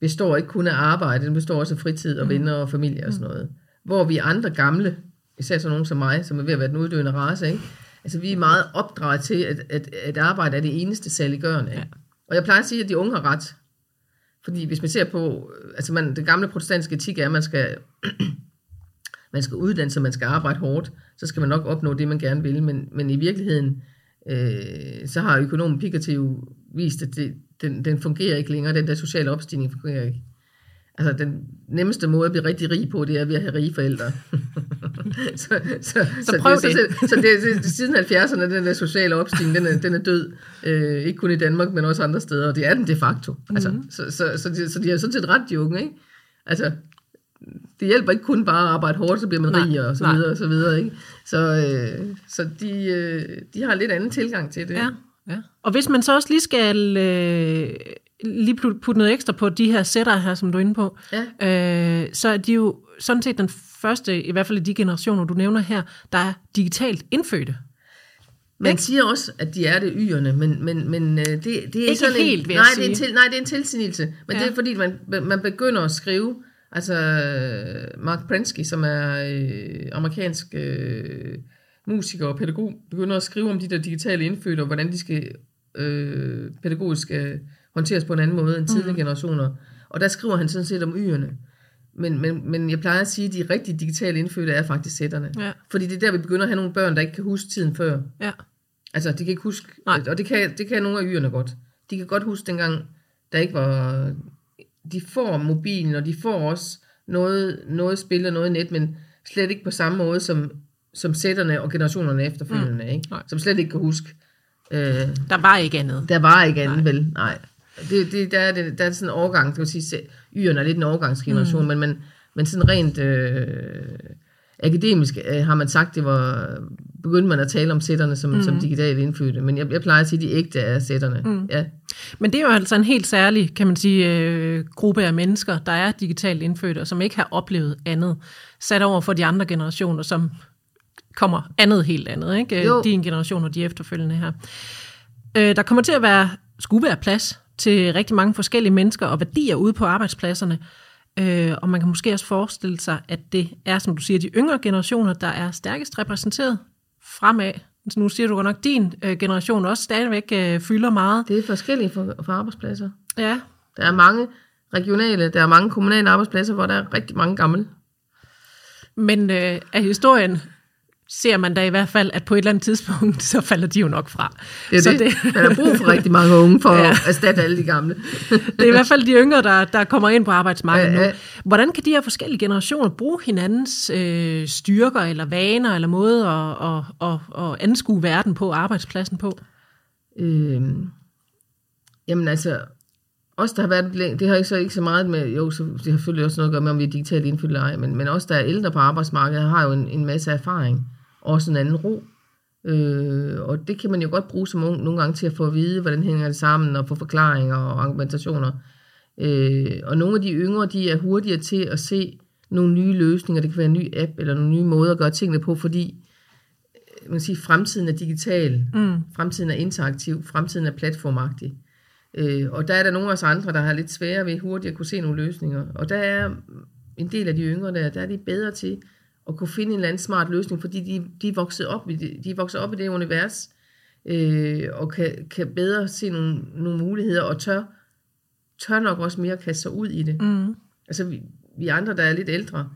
består ikke kun af arbejde, den består også af fritid og mm. venner og familie og sådan noget. Hvor vi andre gamle, især sådan nogen som mig, som er ved at være den uddøende race, ikke? altså vi er meget opdraget til, at, at, at arbejde er det eneste saliggørende. Ikke? Ja. Og jeg plejer at sige, at de unge har ret. Fordi hvis man ser på, altså man, det gamle protestantiske etik er, at man skal man skal uddanne sig, man skal arbejde hårdt, så skal man nok opnå det, man gerne vil. Men, men i virkeligheden, øh, så har økonomen Piketty jo vist, at det, den, den fungerer ikke længere, den der sociale opstigning fungerer ikke. Altså, den nemmeste måde at blive rigtig rig på, det er ved at have rige forældre. [LAUGHS] så, så, så, prøv det. Så, så, så det, det, siden 70'erne, den der sociale opstigning, den er, den er død. Øh, ikke kun i Danmark, men også andre steder, og det er den de facto. Mm-hmm. Altså, så, så, så, de, så de har sådan set ret, de unge, ikke? Altså, det hjælper ikke kun bare at arbejde hårdt, så bliver man rig og så nej. videre og så videre. Ikke? Så, øh, så de, øh, de har lidt anden tilgang til det. Ja, ja. Og hvis man så også lige skal øh, lige putte noget ekstra på de her sætter her, som du er inde på, ja. øh, så er de jo sådan set den første, i hvert fald i de generationer, du nævner her, der er digitalt indfødte. Man Ikke? siger også, at de er det yerne, men, men, men øh, det, det er Ikke sådan helt, en, nej, det er en til, nej, det er en tilsignelse. Men ja. det er fordi, man, man begynder at skrive, altså øh, Mark Prensky, som er øh, amerikansk øh, musiker og pædagog, begynder at skrive om de der digitale indfødte, og hvordan de skal øh, pædagogisk skal håndteres på en anden måde end tidligere mm. generationer. Og der skriver han sådan set om yerne. Men, men, men jeg plejer at sige, at de rigtige digitale indfødte er faktisk sætterne. Ja. Fordi det er der, vi begynder at have nogle børn, der ikke kan huske tiden før. Ja. Altså, de kan ikke huske, Nej. og det kan, det kan nogle af yrerne godt. De kan godt huske dengang, der ikke var... De får mobilen, og de får også noget, noget spil og noget net, men slet ikke på samme måde som, som sætterne og generationerne efterfølgende, mm. ikke? Nej. som slet ikke kan huske. Øh, Der var ikke andet. der var ikke andet, vel? Nej. Det, det, der, er det, der er sådan en overgang, skal man sige, yrerne er lidt en overgangsgeneration, mm. men, men, men sådan rent øh, akademisk øh, har man sagt, det var, begyndte man at tale om sætterne som, mm. som digitalt indfødte, men jeg, jeg plejer at sige, at de ægte er sætterne. Mm. Ja. Men det er jo altså en helt særlig, kan man sige, øh, gruppe af mennesker, der er digitalt indfødte, og som ikke har oplevet andet, sat over for de andre generationer, som kommer andet helt andet, ikke? Jo. Din generation og de efterfølgende her. Øh, der kommer til at være, skulle være plads til rigtig mange forskellige mennesker og værdier ude på arbejdspladserne, øh, og man kan måske også forestille sig, at det er, som du siger, de yngre generationer, der er stærkest repræsenteret fremad. Nu siger du godt nok, din øh, generation også stadigvæk øh, fylder meget. Det er forskelligt for, for arbejdspladser. Ja, Der er mange regionale, der er mange kommunale arbejdspladser, hvor der er rigtig mange gamle. Men øh, af historien ser man da i hvert fald, at på et eller andet tidspunkt, [LAUGHS] så falder de jo nok fra. Det er så det. det. Der er brug for rigtig mange unge for [LAUGHS] Ja. at erstatte alle de gamle. [LAUGHS] det er i hvert fald de yngre, der, der kommer ind på arbejdsmarkedet Ja, nu. ja. Hvordan kan de her forskellige generationer bruge hinandens øh, styrker, eller vaner, eller måde at, at, at, at anskue verden på arbejdspladsen på? Øhm, jamen altså, os der har været det har ikke så, ikke så meget med, jo, så, det har selvfølgelig også noget at gøre med, om vi er digitalt indfødt eller ej, men, men os der er ældre på arbejdsmarkedet, har jo en, en masse erfaring, og også en anden ro. Øh, og det kan man jo godt bruge som ung nogle gange til at få at vide, hvordan hænger det sammen, og få forklaringer og argumentationer. Øh, og nogle af de yngre, de er hurtigere til at se nogle nye løsninger, det kan være en ny app, eller nogle nye måder at gøre tingene på, fordi øh, man kan sige, fremtiden er digital, mm. fremtiden er interaktiv, fremtiden er platformagtig. Øh, og der er der nogle af os andre, der har lidt sværere ved hurtigt at kunne se nogle løsninger. Og der er en del af de yngre der, der er de bedre til at kunne finde en eller anden smart løsning, fordi de, de er vokset op i det, de er vokset op i det univers, øh, og kan, kan bedre se nogle, nogle muligheder, og tør, tør nok også mere kaste sig ud i det. Mm. Altså vi, vi andre, der er lidt ældre,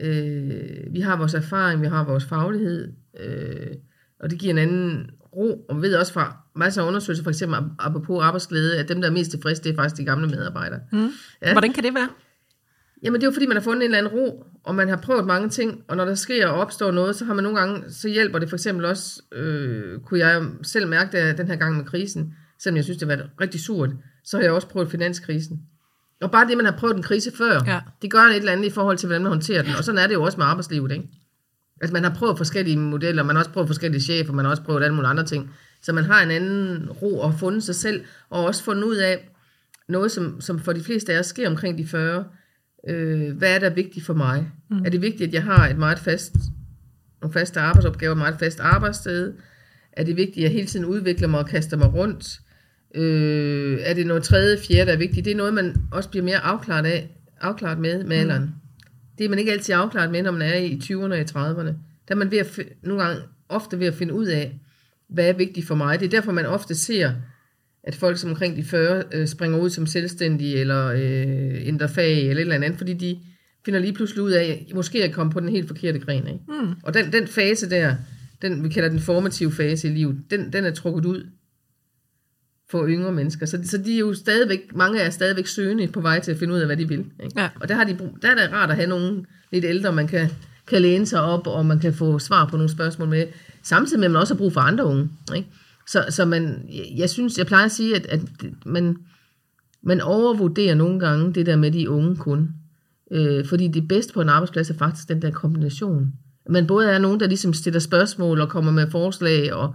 øh, vi har vores erfaring, vi har vores faglighed, øh, og det giver en anden ro, og vi ved også fra masser af undersøgelser, for eksempel apropos arbejdsglæde, at dem, der er mest tilfredse, det er faktisk de gamle medarbejdere. Mm. Ja. Hvordan kan det være? Jamen det er jo fordi, man har fundet en eller anden ro, og man har prøvet mange ting, og når der sker og opstår noget, så har man nogle gange, så hjælper det for eksempel også, øh, kunne jeg selv mærke det den her gang med krisen, selvom jeg synes, det har været rigtig surt, så har jeg også prøvet finanskrisen. Og bare det, man har prøvet en krise før, Ja. det gør et eller andet i forhold til, hvordan man håndterer den. Og sådan er det jo også med arbejdslivet, ikke? Altså man har prøvet forskellige modeller, man har også prøvet forskellige chefer, man har også prøvet alle mulige andre ting. Så man har en anden ro og fundet sig selv, og også fundet ud af noget, som, som for de fleste af os sker omkring de 40. Øh, hvad er der vigtigt for mig? Mm. Er det vigtigt, at jeg har et meget fast, nogle faste arbejdsopgaver, et meget fast arbejdssted? Er det vigtigt, at jeg hele tiden udvikler mig og kaster mig rundt? Øh, er det noget tredje, fjerde, der er vigtigt? Det er noget, man også bliver mere afklaret, af, afklaret med med alderen. Mm. Det er man ikke altid afklaret med, når man er i 20'erne og i 30'erne. Der er man ved at, nogle gange ofte ved at finde ud af, hvad er vigtigt for mig. Det er derfor, man ofte ser, at folk som omkring de 40 øh, springer ud som selvstændige, eller øh, ændrer fag, eller et eller andet, fordi de finder lige pludselig ud af, at måske er kommet på den helt forkerte gren. Ikke? Mm. Og den, den fase der, den vi kalder den formative fase i livet, den, den er trukket ud for yngre mennesker. Så, så de er jo stadigvæk, mange er stadigvæk søgende på vej til at finde ud af, hvad de vil. Ikke? Ja. Og der, har de, brug- der er det rart at have nogen lidt ældre, man kan, kan læne sig op, og man kan få svar på nogle spørgsmål med, samtidig med, at man også har brug for andre unge. Ikke? Så, så man, jeg synes, jeg plejer at sige, at, at man, man overvurderer nogle gange det der med de unge kun. Øh, fordi det bedste på en arbejdsplads er faktisk den der kombination. Man både er nogen, der ligesom stiller spørgsmål og kommer med forslag, og,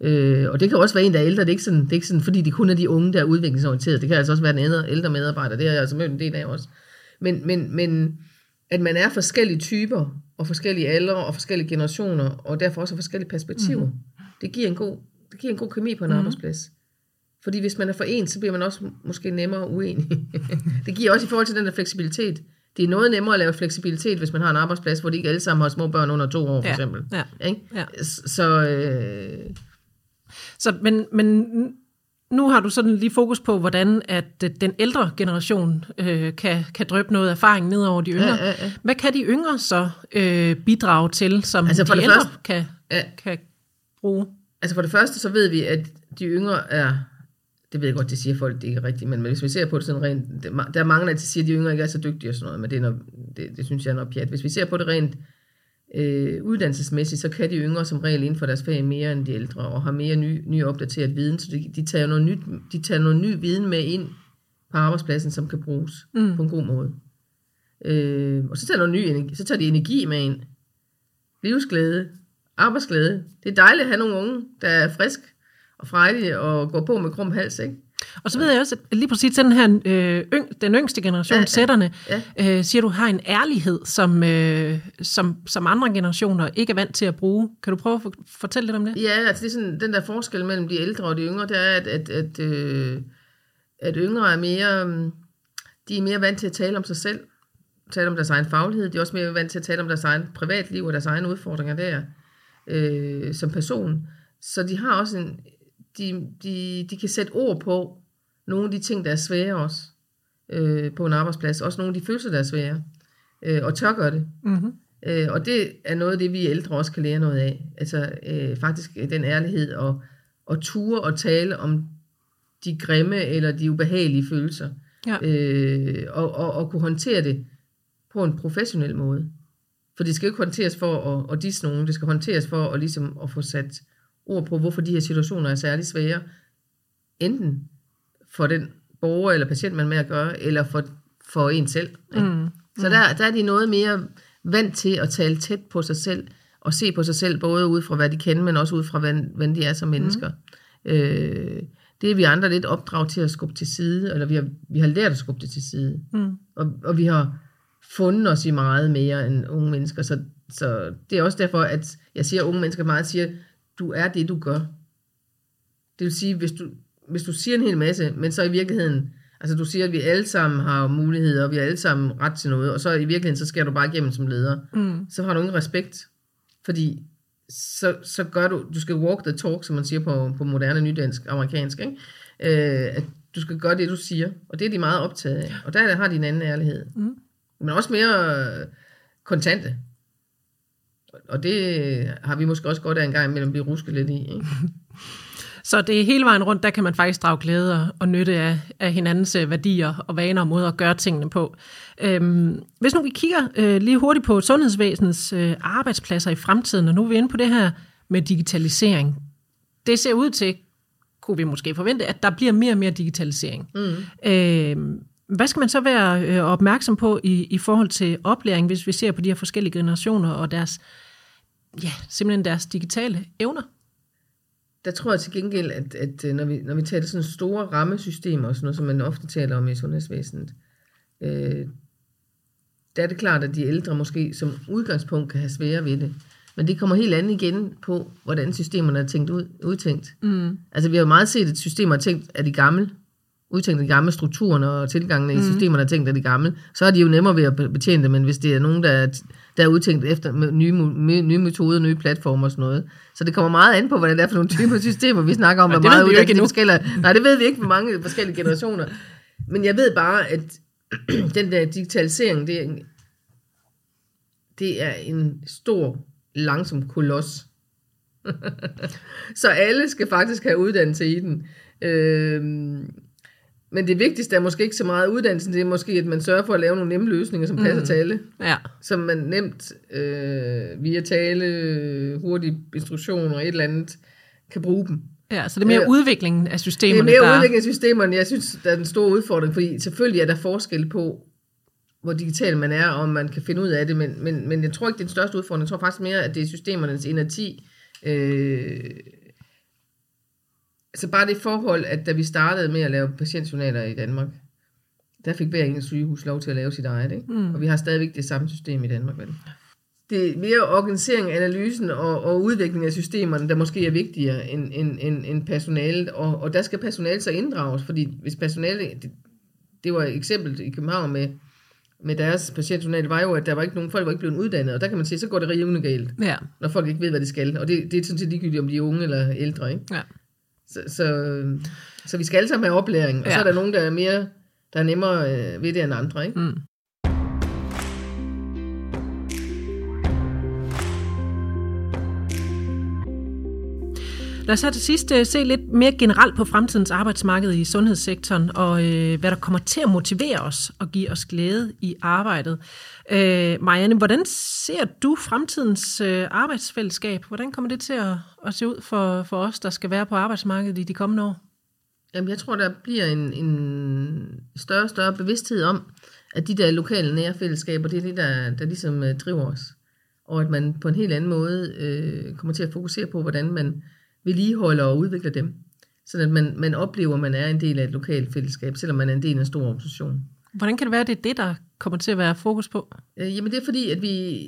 øh, og det kan også være en, der er ældre. Det er ikke sådan, det er ikke sådan fordi de kun er de unge, der er udviklingsorienteret. Det kan altså også være en ældre, medarbejder. Det har jeg altså mødt en del af også. Men, men, men at man er forskellige typer, og forskellige aldre, og forskellige generationer, og derfor også forskellige perspektiver. Mm-hmm. Det giver en god, det giver en god kemi på en mm. arbejdsplads. Fordi hvis man er for en, så bliver man også måske nemmere uenig. [LAUGHS] det giver også i forhold til den der fleksibilitet. Det er noget nemmere at lave fleksibilitet, hvis man har en arbejdsplads, hvor de ikke alle sammen har små børn under to år, for Ja, eksempel. ja, Ikke? ja. Så øh, Så, men, men nu har du sådan lige fokus på, hvordan at øh, den ældre generation øh, kan, kan drøbe noget erfaring ned over de yngre. Ja, ja, ja. Hvad kan de yngre så øh, bidrage til, som Altså, de ældre første- kan, Ja. kan bruge? Altså for det første, så ved vi, at de yngre er, det ved jeg godt, det siger folk, det ikke er rigtigt, men hvis vi ser på det sådan rent, der er mange, der siger, at de yngre ikke er så dygtige og sådan noget, men det, er noget, det, det synes jeg er noget pjat. Hvis vi ser på det rent øh, uddannelsesmæssigt, så kan de yngre som regel inden for deres fag mere end de ældre, og har mere ny, ny opdateret viden, så de, de, tager noget nyt, de tager noget ny viden med ind på arbejdspladsen, som kan bruges mm. på en god måde. Øh, og så tager, noget ny energi, så tager de energi med ind. Livsglæde, arbejdsglæde. Det er dejligt at have nogle unge, der er frisk og frejdige og går på med krum hals, ikke? Og så ved jeg også, at lige præcis den her øh, yng, den yngste generation, Ja, sætterne, ja. øh, siger du har en ærlighed, som, øh, som, som andre generationer ikke er vant til at bruge. Kan du prøve at for, fortælle lidt om det? Ja, altså det er sådan, den der forskel mellem de ældre og de yngre, det er, at, at, at, øh, at yngre er mere, øh, de er mere vant til at tale om sig selv, tale om deres egen faglighed, de er også mere vant til at tale om deres egen privatliv og deres egne udfordringer der, øh, som person. Så de har også en, de, de, de kan sætte ord på nogle af de ting, der er svære også øh, på en arbejdsplads, også nogle af de følelser, der er svære, øh, og tør gøre det. Mm-hmm. Øh, og det er noget af det, vi ældre også kan lære noget af. Altså øh, faktisk den ærlighed og, og ture og tale om de grimme eller de ubehagelige følelser. Ja. Øh, og, og, og kunne håndtere det på en professionel måde. For det skal jo ikke håndteres for at, at disse nogen, det skal håndteres for at, ligesom, at få sat ord på, hvorfor de her situationer er særlig svære. Enten for den borger eller patient, man er med at gøre, eller for, for en selv. Ikke? Mm. Så der, der er de noget mere vant til at tale tæt på sig selv, og se på sig selv, både ud fra hvad de kender, men også ud fra, hvordan, hvordan de er som mennesker. Mm. Øh, det er vi andre lidt opdraget til at skubbe til side, eller vi har, vi har lært at skubbe det til side. Mm. Og, og vi har fundet os i meget mere end unge mennesker, så, så det er også derfor, at jeg siger, at unge mennesker meget siger, du er det, du gør. Det vil sige, hvis du, hvis du siger en hel masse, men så i virkeligheden, altså du siger, at vi alle sammen har muligheder, og vi har alle sammen ret til noget, og så i virkeligheden, så skal du bare igennem som leder. Mm. Så har du ingen respekt, fordi så, så gør du, du skal walk the talk, som man siger på, på moderne nydansk, amerikansk, ikke? Øh, at du skal gøre det, du siger, og det er de meget optaget af, og der har de en anden ærlighed. Mm. Men også mere øh, kontante. Og det har vi måske også godt af en gang imellem blive rusket lidt i. Ikke? [LAUGHS] Så det er hele vejen rundt, der kan man faktisk drage glæde og- og nytte af, af hinandens øh, værdier og vaner og måder at gøre tingene på. Øhm, hvis nu vi kigger øh, lige hurtigt på sundhedsvæsenets øh, arbejdspladser i fremtiden, og nu er vi inde på det her med digitalisering. Det ser ud til, kunne vi måske forvente, at der bliver mere og mere digitalisering. Mm. Øhm, hvad skal man så være øh, opmærksom på i, i forhold til oplæring, hvis vi ser på de her forskellige generationer og deres, ja, simpelthen deres digitale evner? Der tror jeg til gengæld, at, at øh, når, vi, når vi taler sådan store rammesystemer, og sådan noget, som man ofte taler om i sundhedsvæsenet, øh, der er det klart, at de ældre måske som udgangspunkt kan have svære ved det. Men det kommer helt andet igen på, hvordan systemerne er tænkt ud, udtænkt. Mm. Altså vi har jo meget set, at systemer er tænkt af de gamle, udtænkt af de gamle strukturerne og tilgangene mm. i systemerne er tænkt af de gamle, så er de jo nemmere ved at be- betjene det, men hvis det er nogen, der er, der er udtænkt efter med nye, nye metoder, nye platformer og sådan noget. Så det kommer meget an på, hvordan det er for nogle typer [LAUGHS] systemer, vi snakker om. Hvor meget ikke uddannelse de forskellige- Nej, det ved vi ikke med mange forskellige generationer. Men jeg ved bare, at [CLEARS THROAT] den der digitalisering, det er, det er en stor, langsom koloss. [LAUGHS] Så alle skal faktisk have uddannelse i den. Øhm, men det vigtigste er måske ikke så meget uddannelsen, det er måske, at man sørger for at lave nogle nemme løsninger, som passer til alle. Ja. Som man nemt øh, via tale, hurtige instruktioner og et eller andet, kan bruge dem. Ja, så det er mere Øh, udviklingen af Det er systemerne, mere der... udvikling af systemerne, jeg synes, der er den store udfordring, fordi selvfølgelig er der forskel på, hvor digital man er, og om man kan finde ud af det, men, men, men jeg tror ikke, det er den største udfordring. Jeg tror faktisk mere, at det er systemernes inerti. Øh, altså bare det forhold, at da vi startede med at lave patientjournaler i Danmark, der fik hver enkelt sygehus lov til at lave sit eget, ikke? Mm. Og vi har stadigvæk det samme system i Danmark, vel? det er mere organisering, analysen og, og udvikling af systemerne, der måske er vigtigere end, end, end, end personalet. Og, og der skal personalet så inddrages, fordi hvis personalet, det, det var et eksempel i København med, med deres patientjournal, var jo, at der var ikke nogen, folk var ikke blevet uddannet, og der kan man sige, så går det rivende galt, Ja. når folk ikke ved, hvad de skal. Og det, det er sådan set ligegyldigt, om de er unge eller ældre, ikke? ja. Så, så, så vi skal alle sammen have oplæring, og ja. så er der nogen, der er mere, der er nemmere øh, ved det end andre, ikke? Mm. Lad os her til sidst øh, se lidt mere generelt på fremtidens arbejdsmarked i sundhedssektoren, og øh, hvad der kommer til at motivere os og give os glæde i arbejdet. Øh, Marianne, hvordan ser du fremtidens øh, arbejdsfællesskab? Hvordan kommer det til at, at se ud for, for os, der skal være på arbejdsmarkedet i de kommende år? Jamen, jeg tror, der bliver en, en større og større bevidsthed om, at de der lokale nære fællesskaber, det er det, der, der ligesom øh, driver os. Og at man på en helt anden måde øh, kommer til at fokusere på, hvordan man vedligeholder og udvikler dem. Så at man, man oplever, at man er en del af et lokalt fællesskab, selvom man er en del af en stor organisation. Hvordan kan det være, at det er det, der kommer til at være fokus på? Øh, jamen det er fordi, at vi,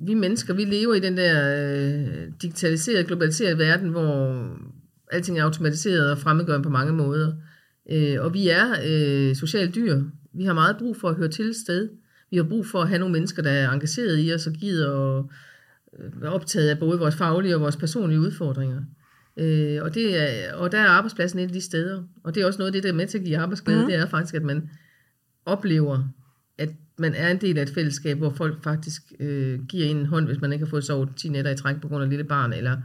vi mennesker, vi lever i den der øh, digitaliserede, globaliserede verden, hvor alting er automatiseret og fremmedgørende på mange måder. Øh, og vi er øh, sociale dyr. Vi har meget brug for at høre til et sted. Vi har brug for at have nogle mennesker, der er engageret i os og gider og øh, optaget af både vores faglige og vores personlige udfordringer. Øh, og, det er, og der er arbejdspladsen et af de steder. Og det er også noget af det, der er med til at give arbejdsglæde, mm. det er faktisk, at man oplever, at man er en del af et fællesskab, hvor folk faktisk øh, giver en hånd, hvis man ikke har fået sovet 10 nætter i træk på grund af lille barn, eller,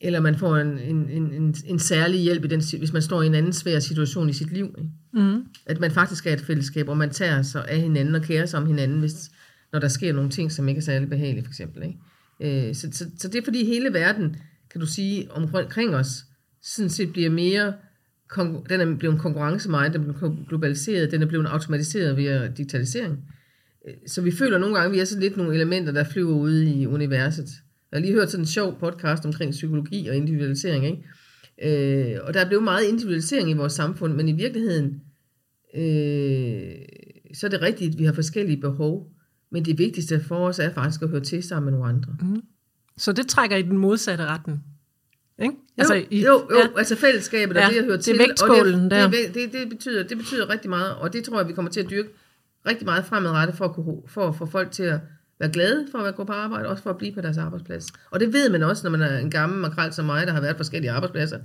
eller man får en, en, en, en, en særlig hjælp, i den, hvis man står i en anden svær situation i sit liv. Ikke? Mm. At man faktisk er et fællesskab, hvor man tager sig af hinanden og kærer sig om hinanden, hvis, når der sker nogle ting, som ikke er særlig behagelige, for eksempel. Ikke? Øh, så, så, så det er fordi hele verden, kan du sige, omkring os, sådan set bliver mere, den er blevet konkurrencemejet, den er blevet globaliseret, den er blevet automatiseret via digitalisering. Øh, så vi føler nogle gange, at vi er sådan lidt nogle elementer, der flyver ude i universet. Jeg har lige hørt sådan en sjov podcast omkring psykologi og individualisering, ikke? Øh, og der er blevet meget individualisering i vores samfund, men i virkeligheden, øh, så er det rigtigt, at vi har forskellige behov, men det vigtigste for os er faktisk at høre til sammen med nogle andre. Mm-hmm. Så det trækker i den modsatte retning. Ikke? Altså, jo, i, jo, jo ja. altså fællesskabet og Ja, det at høre det er til. vægtskålen og der. det, det, det, det, betyder, det betyder rigtig meget, og det tror jeg, vi kommer til at dyrke rigtig meget fremadrettet for at, kunne, for at få folk til at være glade for at gå på arbejde, også for at blive på deres arbejdsplads. Og det ved man også, når man er en gammel makrel som mig, der har været på forskellige arbejdspladser,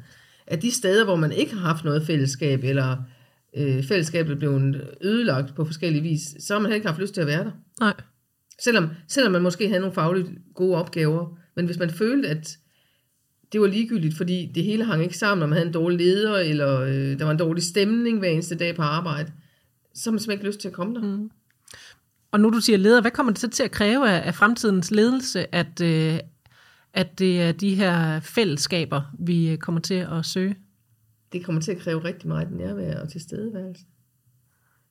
at de steder, hvor man ikke har haft noget fællesskab, eller øh, fællesskabet blevet ødelagt på forskellige vis, så har man heller ikke haft lyst til at være der. Nej. Selvom, selvom man måske havde nogle fagligt gode opgaver. Men hvis man følte, at det var ligegyldigt, fordi det hele hang ikke sammen, og man havde en dårlig leder, eller øh, der var en dårlig stemning hver eneste dag på arbejde, så har man simpelthen ikke lyst til at komme der. Mm. Og nu du siger leder, hvad kommer det så til at kræve af, af fremtidens ledelse, at, øh, at det er de her fællesskaber, vi øh, kommer til at søge? Det kommer til at kræve rigtig meget nærvær og tilstedeværelse.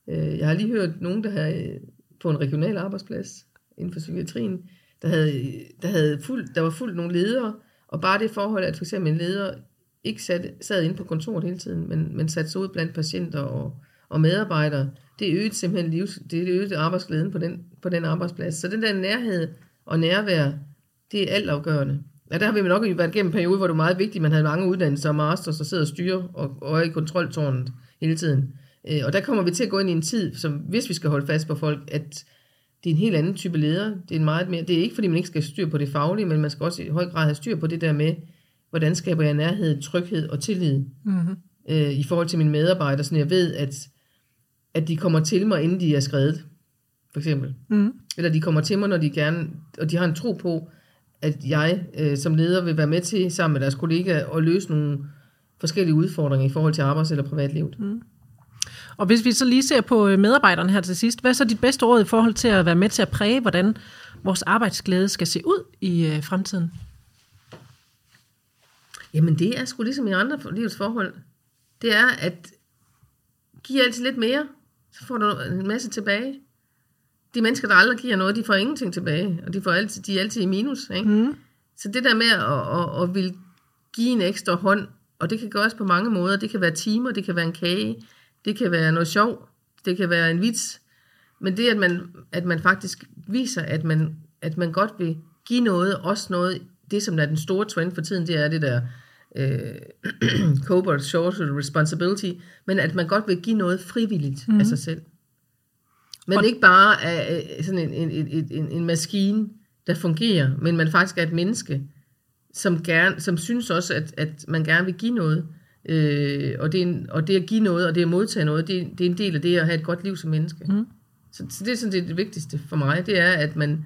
Øh, jeg har lige hørt nogen, der havde på en regional arbejdsplads inden for psykiatrien, der, havde, der, havde fuld, der var fuldt nogle ledere, og bare det forhold, at for eksempel en leder ikke sat, sad inde på kontoret hele tiden, men, men satte sig ud blandt patienter og, og medarbejdere, det øgede simpelthen livs, det øgede arbejdsglæden på den, på den arbejdsplads. Så den der nærhed og nærvær, det er altafgørende. Ja, der har vi nok været igennem en periode, hvor det var meget vigtigt, man havde mange uddannelser og masters, og sidder og styrer og, og er i kontroltårnet hele tiden. Øh, og der kommer vi til at gå ind i en tid, som hvis vi skal holde fast på folk, at det er en helt anden type leder. Det er, en meget mere, det er ikke, fordi man ikke skal styr på det faglige, men man skal også i høj grad have styr på det der med, hvordan skaber jeg nærhed, tryghed og tillid Mm-hmm. øh, i forhold til mine medarbejdere, så jeg ved, at, at de kommer til mig, inden de er skrevet, for eksempel. Mm. Eller de kommer til mig, når de gerne, og de har en tro på, at jeg øh, som leder vil være med til, sammen med deres kollegaer, at løse nogle forskellige udfordringer i forhold til arbejds- eller privatlivet. Mm. Og hvis vi så lige ser på øh, medarbejderne her til sidst, hvad er så dit bedste råd i forhold til at være med til at præge, hvordan vores arbejdsglæde skal se ud i øh, fremtiden? Jamen det er sgu ligesom i andre livets forhold. Det er at give altid lidt mere, så får du en masse tilbage. De mennesker, der aldrig giver noget, de får ingenting tilbage, og de, får altid, de er altid i minus. Ikke? Mm. Så det der med at, at, at vil give en ekstra hånd, og det kan gøres på mange måder. Det kan være timer, det kan være en kage, det kan være noget sjov, det kan være en vits. Men det, at man, at man faktisk viser, at man at man godt vil give noget, også noget, det som er den store trend for tiden, det er det der øh, [CLEARS THROAT] corporate social responsibility, men at man godt vil give noget frivilligt mm. af sig selv. Men Og- ikke bare er øh, sådan en, en, en, en, en maskine, der fungerer, men man faktisk er et menneske, som, gerne, som synes også, at, at man gerne vil give noget. Øh, og, det er en, og det at give noget, og det at modtage noget, det, er- det er en del af det at have et godt liv som menneske. Mm. Så, så det er sådan det, det vigtigste for mig, det er, at man,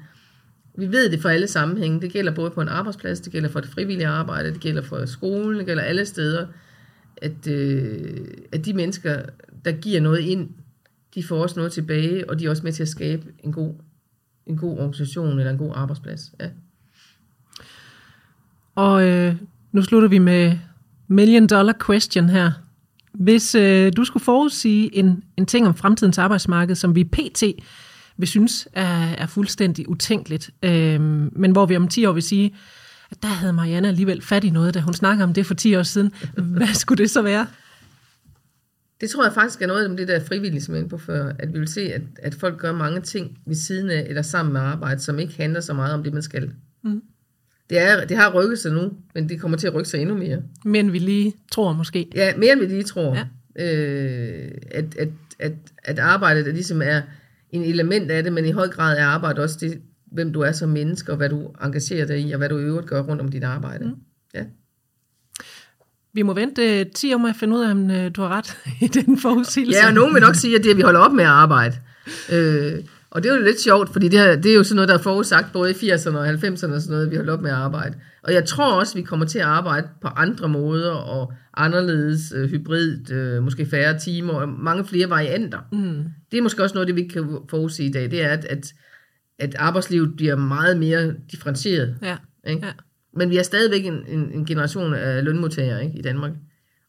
vi ved det for alle sammenhænge. Det gælder både på en arbejdsplads, det gælder for det frivillige arbejde, det gælder for skolen, det gælder alle steder, at, øh, at de mennesker, der giver noget ind, de får også noget tilbage, og de er også med til at skabe en god, en god organisation eller en god arbejdsplads. Ja. Og øh, nu slutter vi med million dollar question her. Hvis øh, du skulle forudsige en, en ting om fremtidens arbejdsmarked, som vi pt. vil synes er, er fuldstændig utænkeligt, øh, men hvor vi om 10 år vil sige, at der havde Marianne alligevel fat i noget, da hun snakkede om det for 10 år siden. Hvad skulle det så være? Det tror jeg faktisk er noget af det der frivillige, som jeg er inde på før, at vi vil se, at, at folk gør mange ting ved siden af eller sammen med arbejde, som ikke handler så meget om det, man skal. Mm. Det, er, det har rykket sig nu, men det kommer til at rykke sig endnu mere. Men vi lige tror måske. Ja, mere end vi lige tror. Ja. Øh, at, at, at, at arbejdet er ligesom er en element af det, men i høj grad er arbejde også det, hvem du er som menneske, og hvad du engagerer dig i, og hvad du i øvrigt gør rundt om dit arbejde. Mm. Ja. Vi må vente øh, 10 år med at finde ud af, om øh, du har ret [LAUGHS] i den forudsigelse. ja, og nogen vil nok sige, at det er, at vi holder op med at arbejde. Øh, og det er jo lidt sjovt, fordi det, her, det er jo sådan noget, der er forudsagt både i 80'erne og 90'erne og sådan noget, vi holder op med at arbejde. Og jeg tror også, vi kommer til at arbejde på andre måder og anderledes, øh, hybrid, øh, måske færre timer og mange flere varianter. Mm. Det er måske også noget, det vi kan forudsige i dag, det er, at, at, at arbejdslivet bliver meget mere differentieret. Ja. Ikke? Ja. Men vi er stadigvæk en, en, en generation af lønmodtagere ikke, i Danmark.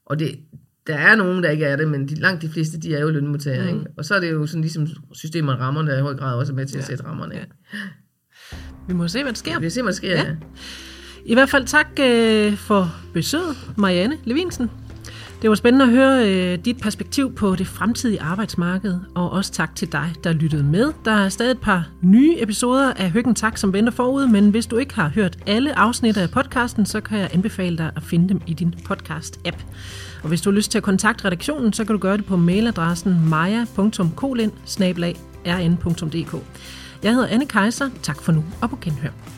Og det, der er nogen, der ikke er det, men de, langt de fleste, de er jo lønmodtagere. Mm. Ikke? Og så er det jo sådan ligesom systemet rammerne, der i høj grad også er med til at Ja. sætte rammerne. Ikke? Vi må se, hvad der sker. Vi ser, hvad der sker. Ja. Ja. I hvert fald tak øh, for besøget, Marianne Levinsen. Det var spændende at høre øh, dit perspektiv på det fremtidige arbejdsmarked, og også tak til dig, der lyttede med. Der er stadig et par nye episoder af Høggen Tak, som venter forude, men hvis du ikke har hørt alle afsnit af podcasten, så kan jeg anbefale dig at finde dem i din podcast-app. Og hvis du har lyst til at kontakte redaktionen, så kan du gøre det på mailadressen maja.kolin Jeg hedder Anne Kejser. Tak for nu, og på genhør.